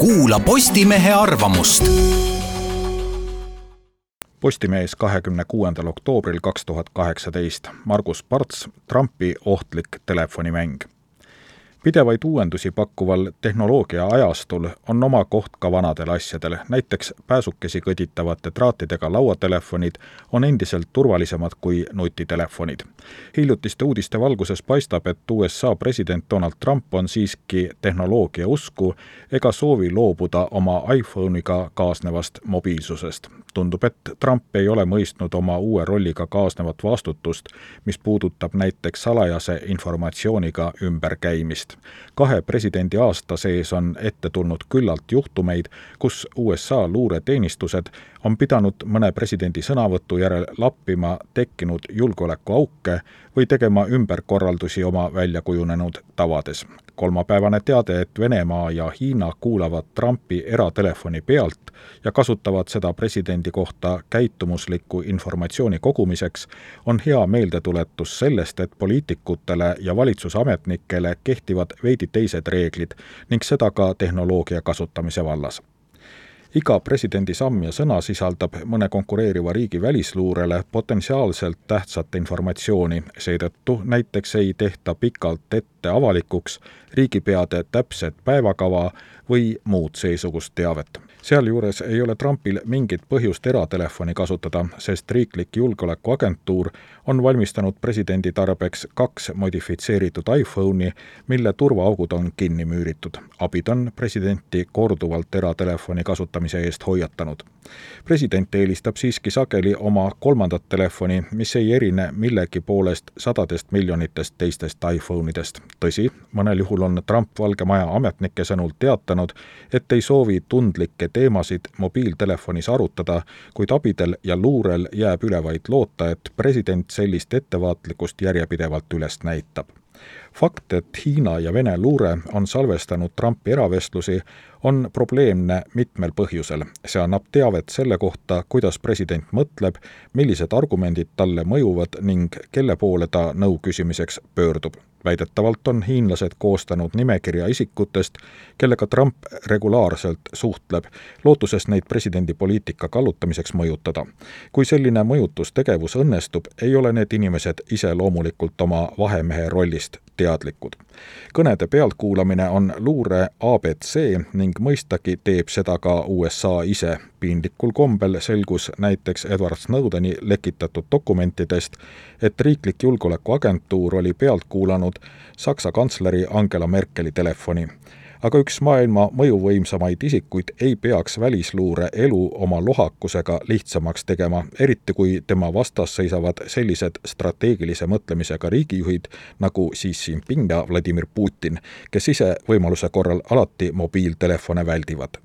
kuula Postimehe arvamust. Postimees kahekümne kuuendal oktoobril kaks tuhat kaheksateist, Margus Parts, Trumpi ohtlik telefonimäng pidevaid uuendusi pakkuval tehnoloogia ajastul on oma koht ka vanadel asjadel, näiteks pääsukesi kõditavate traatidega lauatelefonid on endiselt turvalisemad kui nutitelefonid. hiljutiste uudiste valguses paistab, et USA president Donald Trump on siiski tehnoloogia usku ega soovi loobuda oma iPhone'iga kaasnevast mobiilsusest. tundub, et Trump ei ole mõistnud oma uue rolliga kaasnevat vastutust, mis puudutab näiteks salajase informatsiooniga ümberkäimist eest. kahe presidendi aasta sees on ette tulnud küllalt juhtumeid, kus USA luureteenistused on pidanud mõne presidendi sõnavõtu järel lappima tekkinud julgeolekuauke või tegema ümberkorraldusi oma väljakujunenud tavades kolmapäevane teade, et Venemaa ja Hiina kuulavad Trumpi eratelefoni pealt ja kasutavad seda presidendi kohta käitumusliku informatsiooni kogumiseks, on hea meeldetuletus sellest, et poliitikutele ja valitsusametnikele kehtivad veidi teised reeglid ning seda ka tehnoloogia kasutamise vallas iga presidendi samm ja sõna sisaldab mõne konkureeriva riigi välisluurele potentsiaalselt tähtsat informatsiooni, seetõttu näiteks ei tehta pikalt ette avalikuks riigipeade täpset päevakava või muud seesugust teavet sealjuures ei ole Trumpil mingit põhjust eratelefoni kasutada, sest riiklik julgeolekuagentuur on valmistanud presidendi tarbeks kaks modifitseeritud iPhone'i, mille turvaaugud on kinni müüritud. abid on presidenti korduvalt eratelefoni kasutamise eest hoiatanud. president eelistab siiski sageli oma kolmandat telefoni, mis ei erine millegi poolest sadadest miljonitest teistest iPhone idest. tõsi, mõnel juhul on Trump Valge Maja ametnike sõnul teatanud, et ei soovi tundlikke teemasid mobiiltelefonis arutada, kuid abidel ja luurel jääb üle vaid loota, et president sellist ettevaatlikkust järjepidevalt üles näitab fakt, et Hiina ja Vene luure on salvestanud Trumpi eravestlusi, on probleemne mitmel põhjusel. see annab teavet selle kohta, kuidas president mõtleb, millised argumendid talle mõjuvad ning kelle poole ta nõu küsimiseks pöördub väidetavalt on hiinlased koostanud nimekirja isikutest, kellega Trump regulaarselt suhtleb, lootuses neid presidendi poliitika kallutamiseks mõjutada. kui selline mõjutustegevus õnnestub, ei ole need inimesed ise loomulikult oma vahemehe rollist teadlikud. kõnede pealtkuulamine on luure abc ning mõistagi teeb seda ka USA ise. piinlikul kombel selgus näiteks Edward Snowdeni lekitatud dokumentidest, et riiklik julgeolekuagentuur oli pealt kuulanud Saksa kantsleri Angela Merkeli telefoni aga üks maailma mõjuvõimsamaid isikuid ei peaks välisluure elu oma lohakusega lihtsamaks tegema, eriti kui tema vastas seisavad sellised strateegilise mõtlemisega riigijuhid nagu Xi Jinping ja Vladimir Putin, kes ise võimaluse korral alati mobiiltelefone väldivad